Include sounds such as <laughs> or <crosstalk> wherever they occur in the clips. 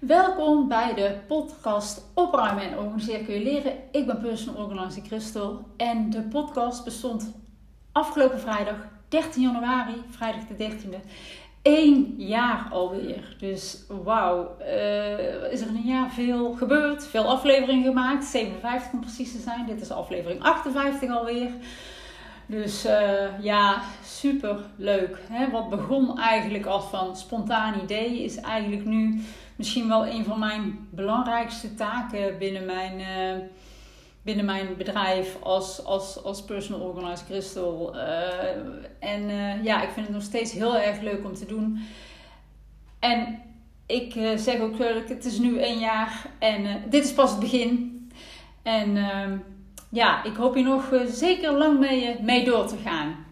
Welkom bij de podcast Opruimen en Organiseren kun je leren. Ik ben personal organizer Christel en de podcast bestond afgelopen vrijdag 13 januari, vrijdag de 13e, één jaar alweer. Dus wauw, uh, is er in een jaar veel gebeurd, veel afleveringen gemaakt, 57 om precies te zijn. Dit is aflevering 58 alweer. Dus uh, ja, super leuk. Wat begon eigenlijk als van spontaan idee, is eigenlijk nu misschien wel een van mijn belangrijkste taken binnen mijn, uh, binnen mijn bedrijf als, als, als personal organizer Crystal. Uh, en ja, ik vind het nog steeds heel erg leuk om te doen. En ik zeg ook, het is nu één jaar en dit is pas het begin. En ehm, ja, ik hoop hier nog eh, zeker lang mee, eh, mee door te gaan.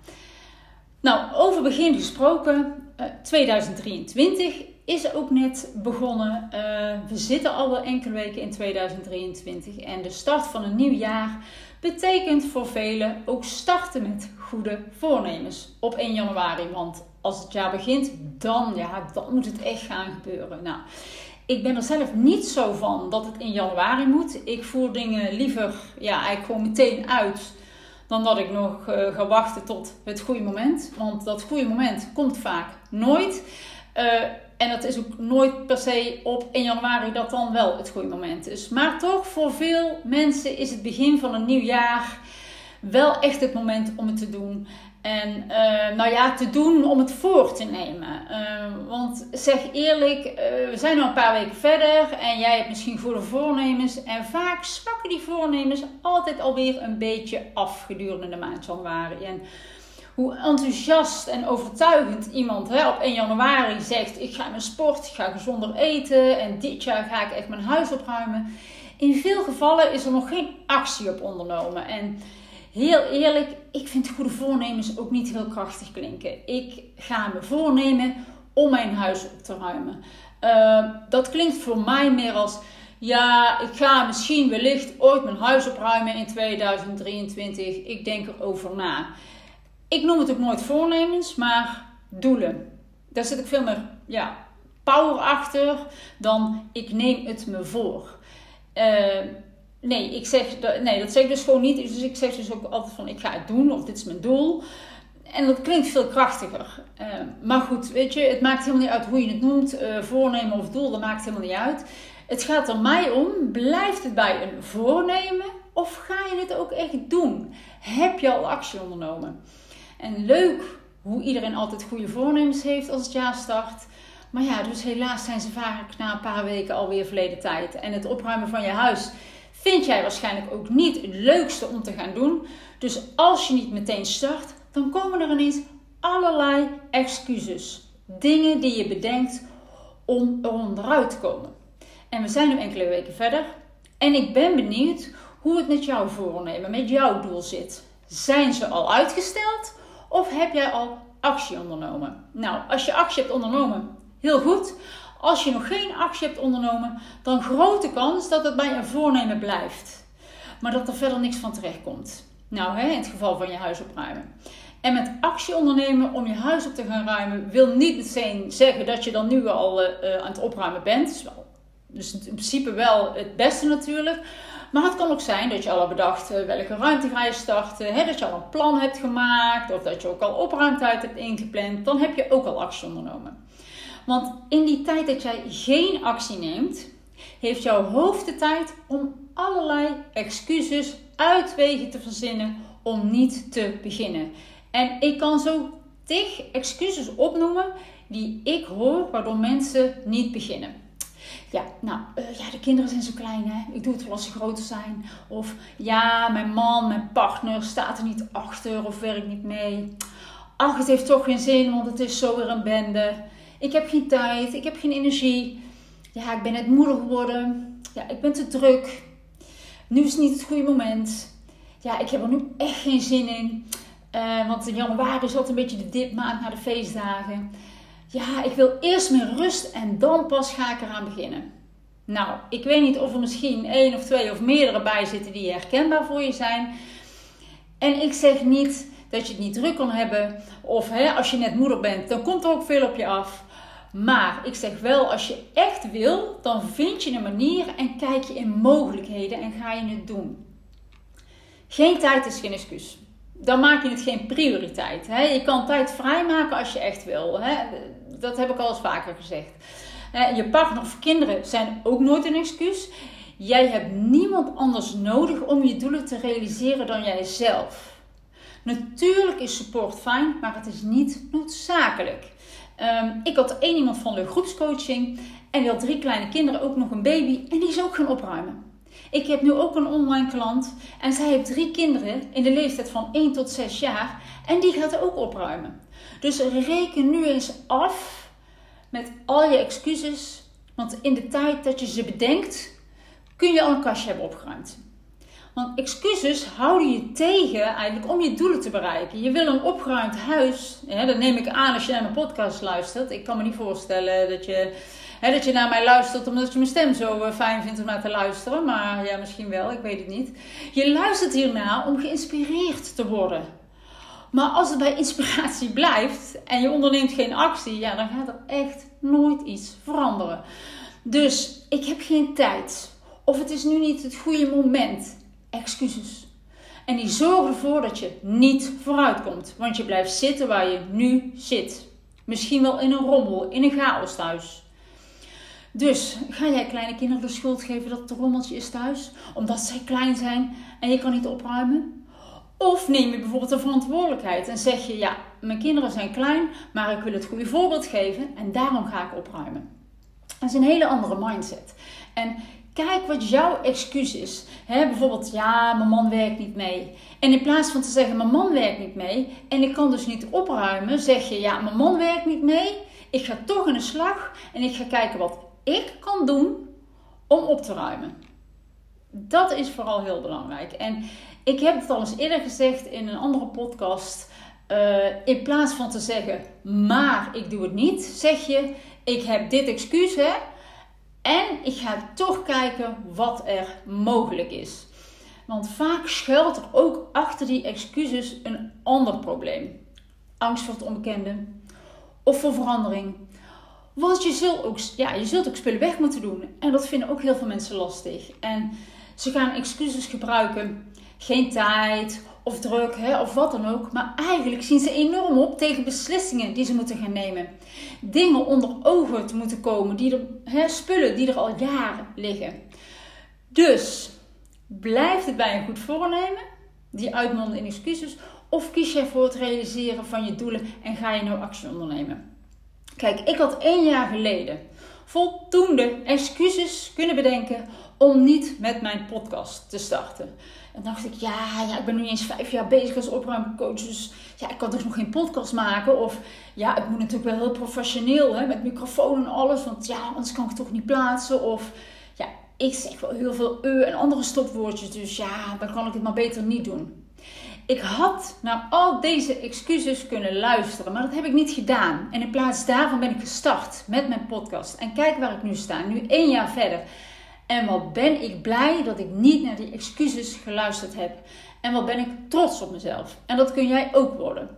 Nou, over begin gesproken, 2023 eh, is ook net begonnen. we zitten al wel enkele weken in 2023 en de start van een nieuw jaar betekent voor velen ook starten met goede voornemens op 1 januari. Want als het jaar begint, dan, ja, dan moet het echt gaan gebeuren. Nou, ik ben er zelf niet zo van dat het in januari moet. Ik voer dingen liever ja, eigenlijk gewoon meteen uit dan dat ik nog uh, ga wachten tot het goede moment. Want dat goede moment komt vaak nooit. Uh, en dat is ook nooit per se op 1 januari dat dan wel het goede moment is. Maar toch, voor veel mensen is het begin van een nieuw jaar wel echt het moment om het te doen. En uh, nou ja, te doen om het voor te nemen. Uh, want zeg eerlijk, uh, we zijn al een paar weken verder en jij hebt misschien goede voornemens. En vaak zwakken die voornemens altijd alweer een beetje af gedurende de maand januari. En hoe enthousiast en overtuigend iemand hè, op 1 januari zegt: Ik ga mijn sport, ik ga gezonder eten en dit jaar ga ik echt mijn huis opruimen. In veel gevallen is er nog geen actie op ondernomen. En heel eerlijk, ik vind goede voornemens ook niet heel krachtig klinken. Ik ga me voornemen om mijn huis op te ruimen. Uh, dat klinkt voor mij meer als. Ja, ik ga misschien wellicht ooit mijn huis opruimen in 2023. Ik denk erover na. Ik noem het ook nooit voornemens, maar doelen. Daar zit ik veel meer ja, power achter dan ik neem het me voor. Uh, nee, ik zeg, nee, dat zeg ik dus gewoon niet. Dus ik zeg dus ook altijd van ik ga het doen of dit is mijn doel. En dat klinkt veel krachtiger. Uh, maar goed, weet je, het maakt helemaal niet uit hoe je het noemt. Uh, voornemen of doel, dat maakt helemaal niet uit. Het gaat er mij om, blijft het bij een voornemen of ga je het ook echt doen? Heb je al actie ondernomen? En leuk hoe iedereen altijd goede voornemens heeft als het jaar start. Maar ja, dus helaas zijn ze vaak na een paar weken alweer verleden tijd. En het opruimen van je huis vind jij waarschijnlijk ook niet het leukste om te gaan doen. Dus als je niet meteen start, dan komen er ineens allerlei excuses. Dingen die je bedenkt om er onderuit te komen. En we zijn nu enkele weken verder. En ik ben benieuwd hoe het met jouw voornemen, met jouw doel zit. Zijn ze al uitgesteld of heb jij al actie ondernomen? Nou, als je actie hebt ondernomen, heel goed. Als je nog geen actie hebt ondernomen, dan grote kans dat het bij een voornemen blijft. Maar dat er verder niks van terecht komt. Nou, hè, in het geval van je huis opruimen. En met actie ondernemen om je huis op te gaan ruimen, wil niet meteen zeggen dat je dan nu al uh, aan het opruimen bent. Dus, in principe wel het beste natuurlijk. Maar het kan ook zijn dat je al hebt bedacht uh, welke ruimte ga je starten. Hè, dat je al een plan hebt gemaakt. Of dat je ook al opruimtijd hebt ingepland. Dan heb je ook al actie ondernomen. Want in die tijd dat jij geen actie neemt, heeft jouw hoofd de tijd om allerlei excuses, uitwegen te verzinnen om niet te beginnen. En ik kan zo tig excuses opnoemen die ik hoor waardoor mensen niet beginnen. Ja, nou, uh, ja, de kinderen zijn zo klein, hè. Ik doe het wel als ze groter zijn. Of ja, mijn man, mijn partner staat er niet achter of werkt niet mee. Ach, het heeft toch geen zin, want het is zo weer een bende. Ik heb geen tijd, ik heb geen energie. Ja, ik ben net moeder geworden. Ja, ik ben te druk. Nu is niet het goede moment. Ja, ik heb er nu echt geen zin in. Uh, want in januari is altijd een beetje de dipmaand na de feestdagen. Ja, ik wil eerst meer rust en dan pas ga ik eraan beginnen. Nou, ik weet niet of er misschien één of twee of meerdere bij zitten die herkenbaar voor je zijn. En ik zeg niet dat je het niet druk kan hebben. Of hè, als je net moeder bent, dan komt er ook veel op je af. Maar ik zeg wel, als je echt wil, dan vind je een manier en kijk je in mogelijkheden en ga je het doen. Geen tijd is geen excuus. Dan maak je het geen prioriteit. Hè? Je kan tijd vrijmaken als je echt wil. Hè? Dat heb ik al eens vaker gezegd. Je partner of kinderen zijn ook nooit een excuus. Jij hebt niemand anders nodig om je doelen te realiseren dan jijzelf. Natuurlijk is support fijn, maar het is niet noodzakelijk. Um, ik had één iemand van de groepscoaching en die had drie kleine kinderen, ook nog een baby en die is ook gaan opruimen. Ik heb nu ook een online klant en zij heeft drie kinderen in de leeftijd van 1 tot 6 jaar en die gaat ook opruimen. Dus reken nu eens af met al je excuses, want in de tijd dat je ze bedenkt, kun je al een kastje hebben opgeruimd. Want excuses houden je tegen eigenlijk om je doelen te bereiken. Je wil een opgeruimd huis. Dat neem ik aan als je naar mijn podcast luistert. Ik kan me niet voorstellen dat je, hè, dat je naar mij luistert omdat je mijn stem zo eh, fijn vindt om naar te luisteren. Maar ja, misschien wel, ik weet het niet. Je luistert hierna om geïnspireerd te worden. Maar als het bij inspiratie <laughs> blijft en je onderneemt geen actie, ja, dan gaat er echt nooit iets veranderen. Dus ik heb geen tijd. Of het is nu niet het goede moment excuses. En die zorgen ervoor dat je niet vooruit komt. Want je blijft zitten waar je nu zit. Misschien wel in een rommel, in een chaos thuis. Dus ga jij kleine kinderen de schuld geven dat het een rommeltje is thuis? Omdat zij klein zijn en je kan niet opruimen? Of neem je bijvoorbeeld de verantwoordelijkheid en zeg je: Ja, mijn kinderen zijn klein, maar ik wil het goede voorbeeld geven en daarom ga ik opruimen. Dat is een hele andere mindset. En Kijk wat jouw excuus is. bijvoorbeeld, ja, mijn man werkt niet mee. En in plaats van te zeggen, mijn man werkt niet mee en ik kan dus niet opruimen, zeg je, ja, mijn man werkt niet mee. Ik ga toch in de slag en ik ga kijken wat ik kan doen om op te ruimen. Dat is vooral heel belangrijk. En ik heb het al eens eerder gezegd in een andere podcast. Uh, in plaats van te zeggen, maar ik doe het niet, zeg je, ik heb dit excuus, hè, en ik ga toch kijken wat er mogelijk is. Want vaak schuilt er ook achter die excuses een ander probleem. Angst voor het onbekende of voor verandering. Want je zult ook, ja, je zult ook spullen weg moeten doen. En dat vinden ook heel veel mensen lastig. En ze gaan excuses gebruiken. Geen tijd of druk hè, of wat dan ook. Maar eigenlijk zien ze enorm op tegen beslissingen die ze moeten gaan nemen. Dingen onder ogen te moeten komen, die er, hè, spullen die er al jaren liggen. Dus blijft het bij een goed voornemen, die uitmonden in excuses, of kies jij voor het realiseren van je doelen en ga je nou actie ondernemen? Kijk, ik had één jaar geleden voldoende excuses kunnen bedenken om niet met mijn podcast te starten. En dacht ik, ja, ja, ik ben nu eens vijf jaar bezig als opruimcoach. Dus ja, ik kan dus nog geen podcast maken. Of ja, het moet natuurlijk wel heel professioneel, hè, met microfoon en alles. Want ja, anders kan ik het toch niet plaatsen. Of ja, ik zeg wel heel veel e en andere stopwoordjes. Dus ja, dan kan ik het maar beter niet doen. Ik had naar al deze excuses kunnen luisteren, maar dat heb ik niet gedaan. En in plaats daarvan ben ik gestart met mijn podcast. En kijk waar ik nu sta, nu één jaar verder. En wat ben ik blij dat ik niet naar die excuses geluisterd heb. En wat ben ik trots op mezelf. En dat kun jij ook worden.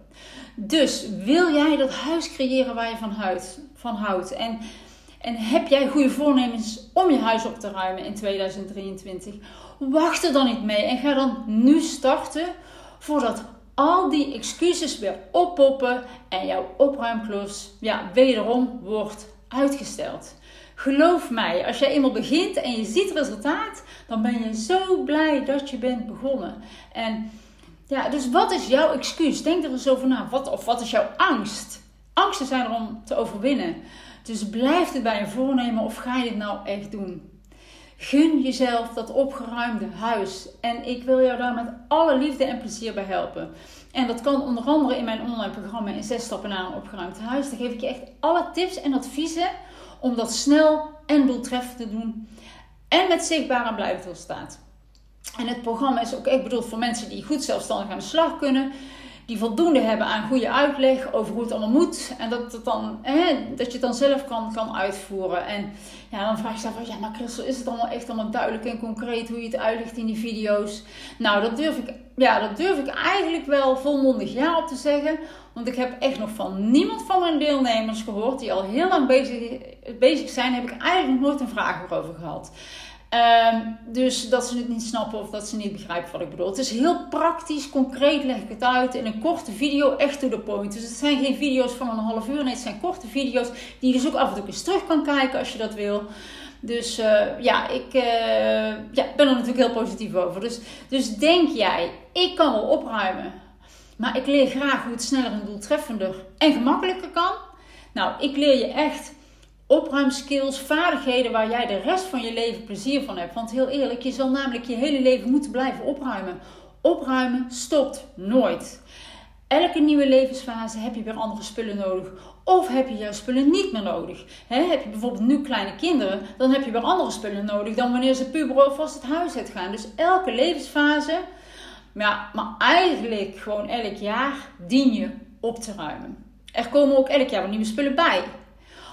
Dus wil jij dat huis creëren waar je van houdt? Van houdt en, en heb jij goede voornemens om je huis op te ruimen in 2023? Wacht er dan niet mee en ga dan nu starten voordat al die excuses weer oppoppen en jouw opruimklus ja, wederom wordt uitgesteld. Geloof mij, als jij eenmaal begint en je ziet resultaat, dan ben je zo blij dat je bent begonnen. En ja, dus wat is jouw excuus? Denk er eens over na. Wat, of wat is jouw angst? Angsten zijn er om te overwinnen. Dus blijf het bij een voornemen of ga je het nou echt doen? Gun jezelf dat opgeruimde huis. En ik wil jou daar met alle liefde en plezier bij helpen. En dat kan onder andere in mijn online programma in 6 stappen naar een opgeruimd huis. Daar geef ik je echt alle tips en adviezen om dat snel en doeltreffend te doen. En met zichtbaar en blijvend resultaat. En het programma is ook echt bedoeld voor mensen die goed zelfstandig aan de slag kunnen. Die voldoende hebben aan goede uitleg over hoe het allemaal moet. En dat, het dan, hè, dat je het dan zelf kan, kan uitvoeren. En ja, dan vraag je je af, ja, maar Christel, is het allemaal echt allemaal duidelijk en concreet hoe je het uitlegt in die video's? Nou, dat durf ik, ja, dat durf ik eigenlijk wel volmondig ja op te zeggen. Want ik heb echt nog van niemand van mijn deelnemers gehoord die al heel lang bezig, bezig zijn, heb ik eigenlijk nog nooit een vraag erover gehad. Ehm, dus dat ze het niet snappen of dat ze niet begrijpen wat ik bedoel. Het is heel praktisch, concreet leg ik het uit in een korte video, echt to the point. Dus het zijn geen video's van een half uur, nee, het zijn korte video's die je dus ook af en toe eens terug kan kijken als je dat wil. Dus uh, ja, ik uh, ja, ben er natuurlijk heel positief over. Dus, dus denk jij, ik kan wel opruimen, maar ik leer graag hoe het sneller en doeltreffender en gemakkelijker kan. Nou, ik leer je echt opruimskills, vaardigheden waar jij de rest van je leven plezier van hebt. Want heel eerlijk, je zal namelijk je hele leven moeten blijven opruimen. Opruimen stopt nooit. Elke nieuwe levensfase heb je weer andere spullen nodig. Of heb je jouw spullen niet meer nodig. heb je bijvoorbeeld nu kleine kinderen, dan heb je weer andere spullen nodig dan wanneer ze puber of vast het huis uitgaan. Dus elke levensfase, maar eigenlijk gewoon elk jaar dien je op te ruimen. Er komen ook elk jaar weer nieuwe spullen bij.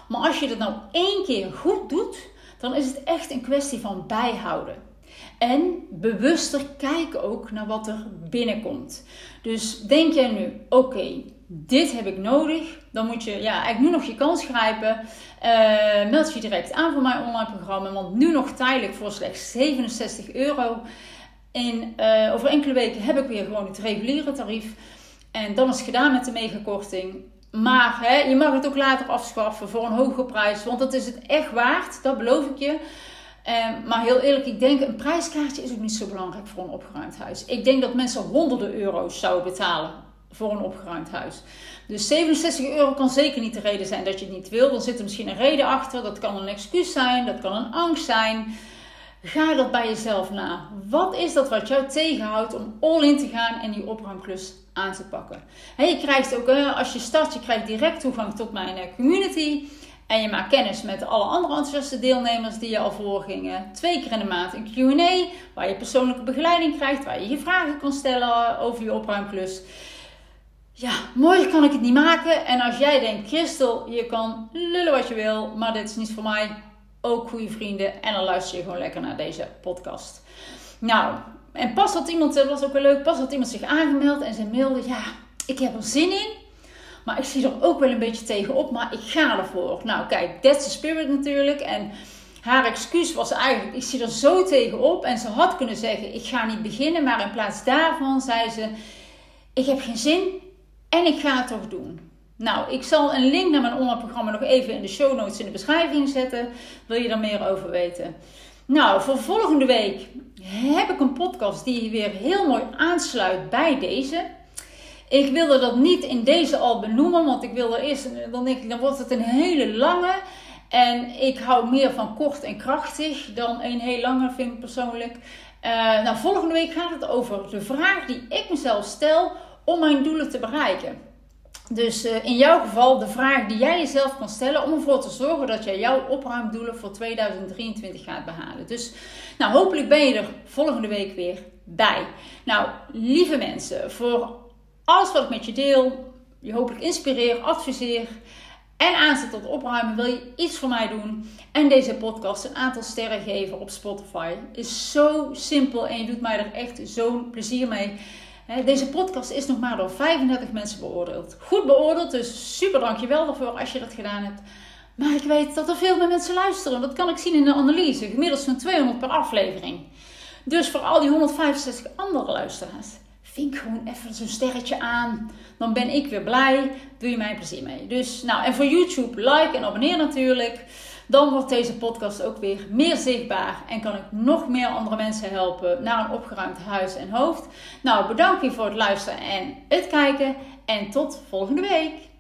Maar als je dat nou één keer goed doet, dan is het echt een kwestie van bijhouden. En bewuster kijken ook naar wat er binnenkomt. Dus denk jij nu, oké, dit heb ik nodig. Dan moet je ja, eigenlijk nu nog je kans grijpen. Uh, meld je direct aan voor mijn online programma. Want nu nog tijdelijk voor slechts 67 euro. In, uh, over enkele weken heb ik weer gewoon het reguliere tarief. En dan is het gedaan met de megakorting. Maar hè, je mag het ook later afschaffen voor een hogere prijs. Want dat is het echt waard, dat beloof ik je. Um, maar heel eerlijk, ik denk een prijskaartje is ook niet zo belangrijk voor een opgeruimd huis. Ik denk dat mensen honderden euro's zouden betalen voor een opgeruimd huis. Dus 67 euro kan zeker niet de reden zijn dat je het niet wil. Dan zit er misschien een reden achter. Dat kan een excuus zijn, dat kan een angst zijn. Ga dat bij jezelf na. Wat is dat wat jou tegenhoudt om all in te gaan en die opruimklus aan te pakken? je krijgt ook, als je start, je krijgt direct toegang tot mijn eh, community. En je maakt kennis met alle andere enthousiaste deelnemers die je al voorgingen. Twee keer in de maand een Q&A, waar je persoonlijke begeleiding krijgt, waar je je vragen kan stellen over je opruimklus. Ja, mooier kan ik het niet maken. En als jij denkt, Christel, je kan lullen wat je wil, maar dit is niet voor mij ook goede vrienden. En dan luister je gewoon lekker naar deze podcast. Nou, en pas had iemand, was ook wel leuk, pas had iemand zich aangemeld en ze mailde, ja, ik heb er zin in. Maar ik zie er ook wel een beetje tegenop, maar ik ga ervoor. Nou, kijk, that's the spirit natuurlijk. En haar excuus was eigenlijk, ik zie er zo tegenop. En ze had kunnen zeggen, ik ga niet beginnen. Maar in plaats daarvan zei ze, ik heb geen zin en ik ga het toch doen. Nou, ik zal een link naar mijn online programma nog even in de show notes in de beschrijving zetten. Wil je daar meer over weten? Nou, voor volgende week heb ik een podcast die weer heel mooi aansluit bij deze. Ik wilde dat niet in deze al benoemen, want ik wilde eerst, dan denk ik, dan wordt het een hele lange. En ik hou meer van kort en krachtig dan een heel lange, vind ik persoonlijk. Uh, nou, volgende week gaat het over de vraag die ik mezelf stel om mijn doelen te bereiken. Dus uh, in jouw geval de vraag die jij jezelf kan stellen om ervoor te zorgen dat jij jouw opruimdoelen voor 2023 gaat behalen. Dus nou, hopelijk ben je er volgende week weer bij. Nou, lieve mensen, voor alles wat ik met je deel, je hopelijk inspireer, adviseer en aanzet tot opruimen, wil je iets voor mij doen en deze podcast een aantal sterren geven op Spotify. Is zo simpel en je doet mij er echt zo'n plezier mee. Deze podcast is nog maar door 35 mensen beoordeeld. Goed beoordeeld, dus super dankjewel daarvoor als je dat gedaan hebt. Maar ik weet dat er veel meer mensen luisteren. Dat kan ik zien in de analyse. Gemiddeld zo'n 200 per aflevering. Dus voor al die 165 andere luisteraars, vink gewoon even zo'n sterretje aan. Dan ben ik weer blij. Doe je mij plezier mee. Dus, nou, en voor YouTube, like en abonneer natuurlijk. Dan wordt deze podcast ook weer meer zichtbaar en kan ik nog meer andere mensen helpen naar een opgeruimd huis en hoofd. Nou, bedankt weer voor het luisteren en het kijken. En tot volgende week.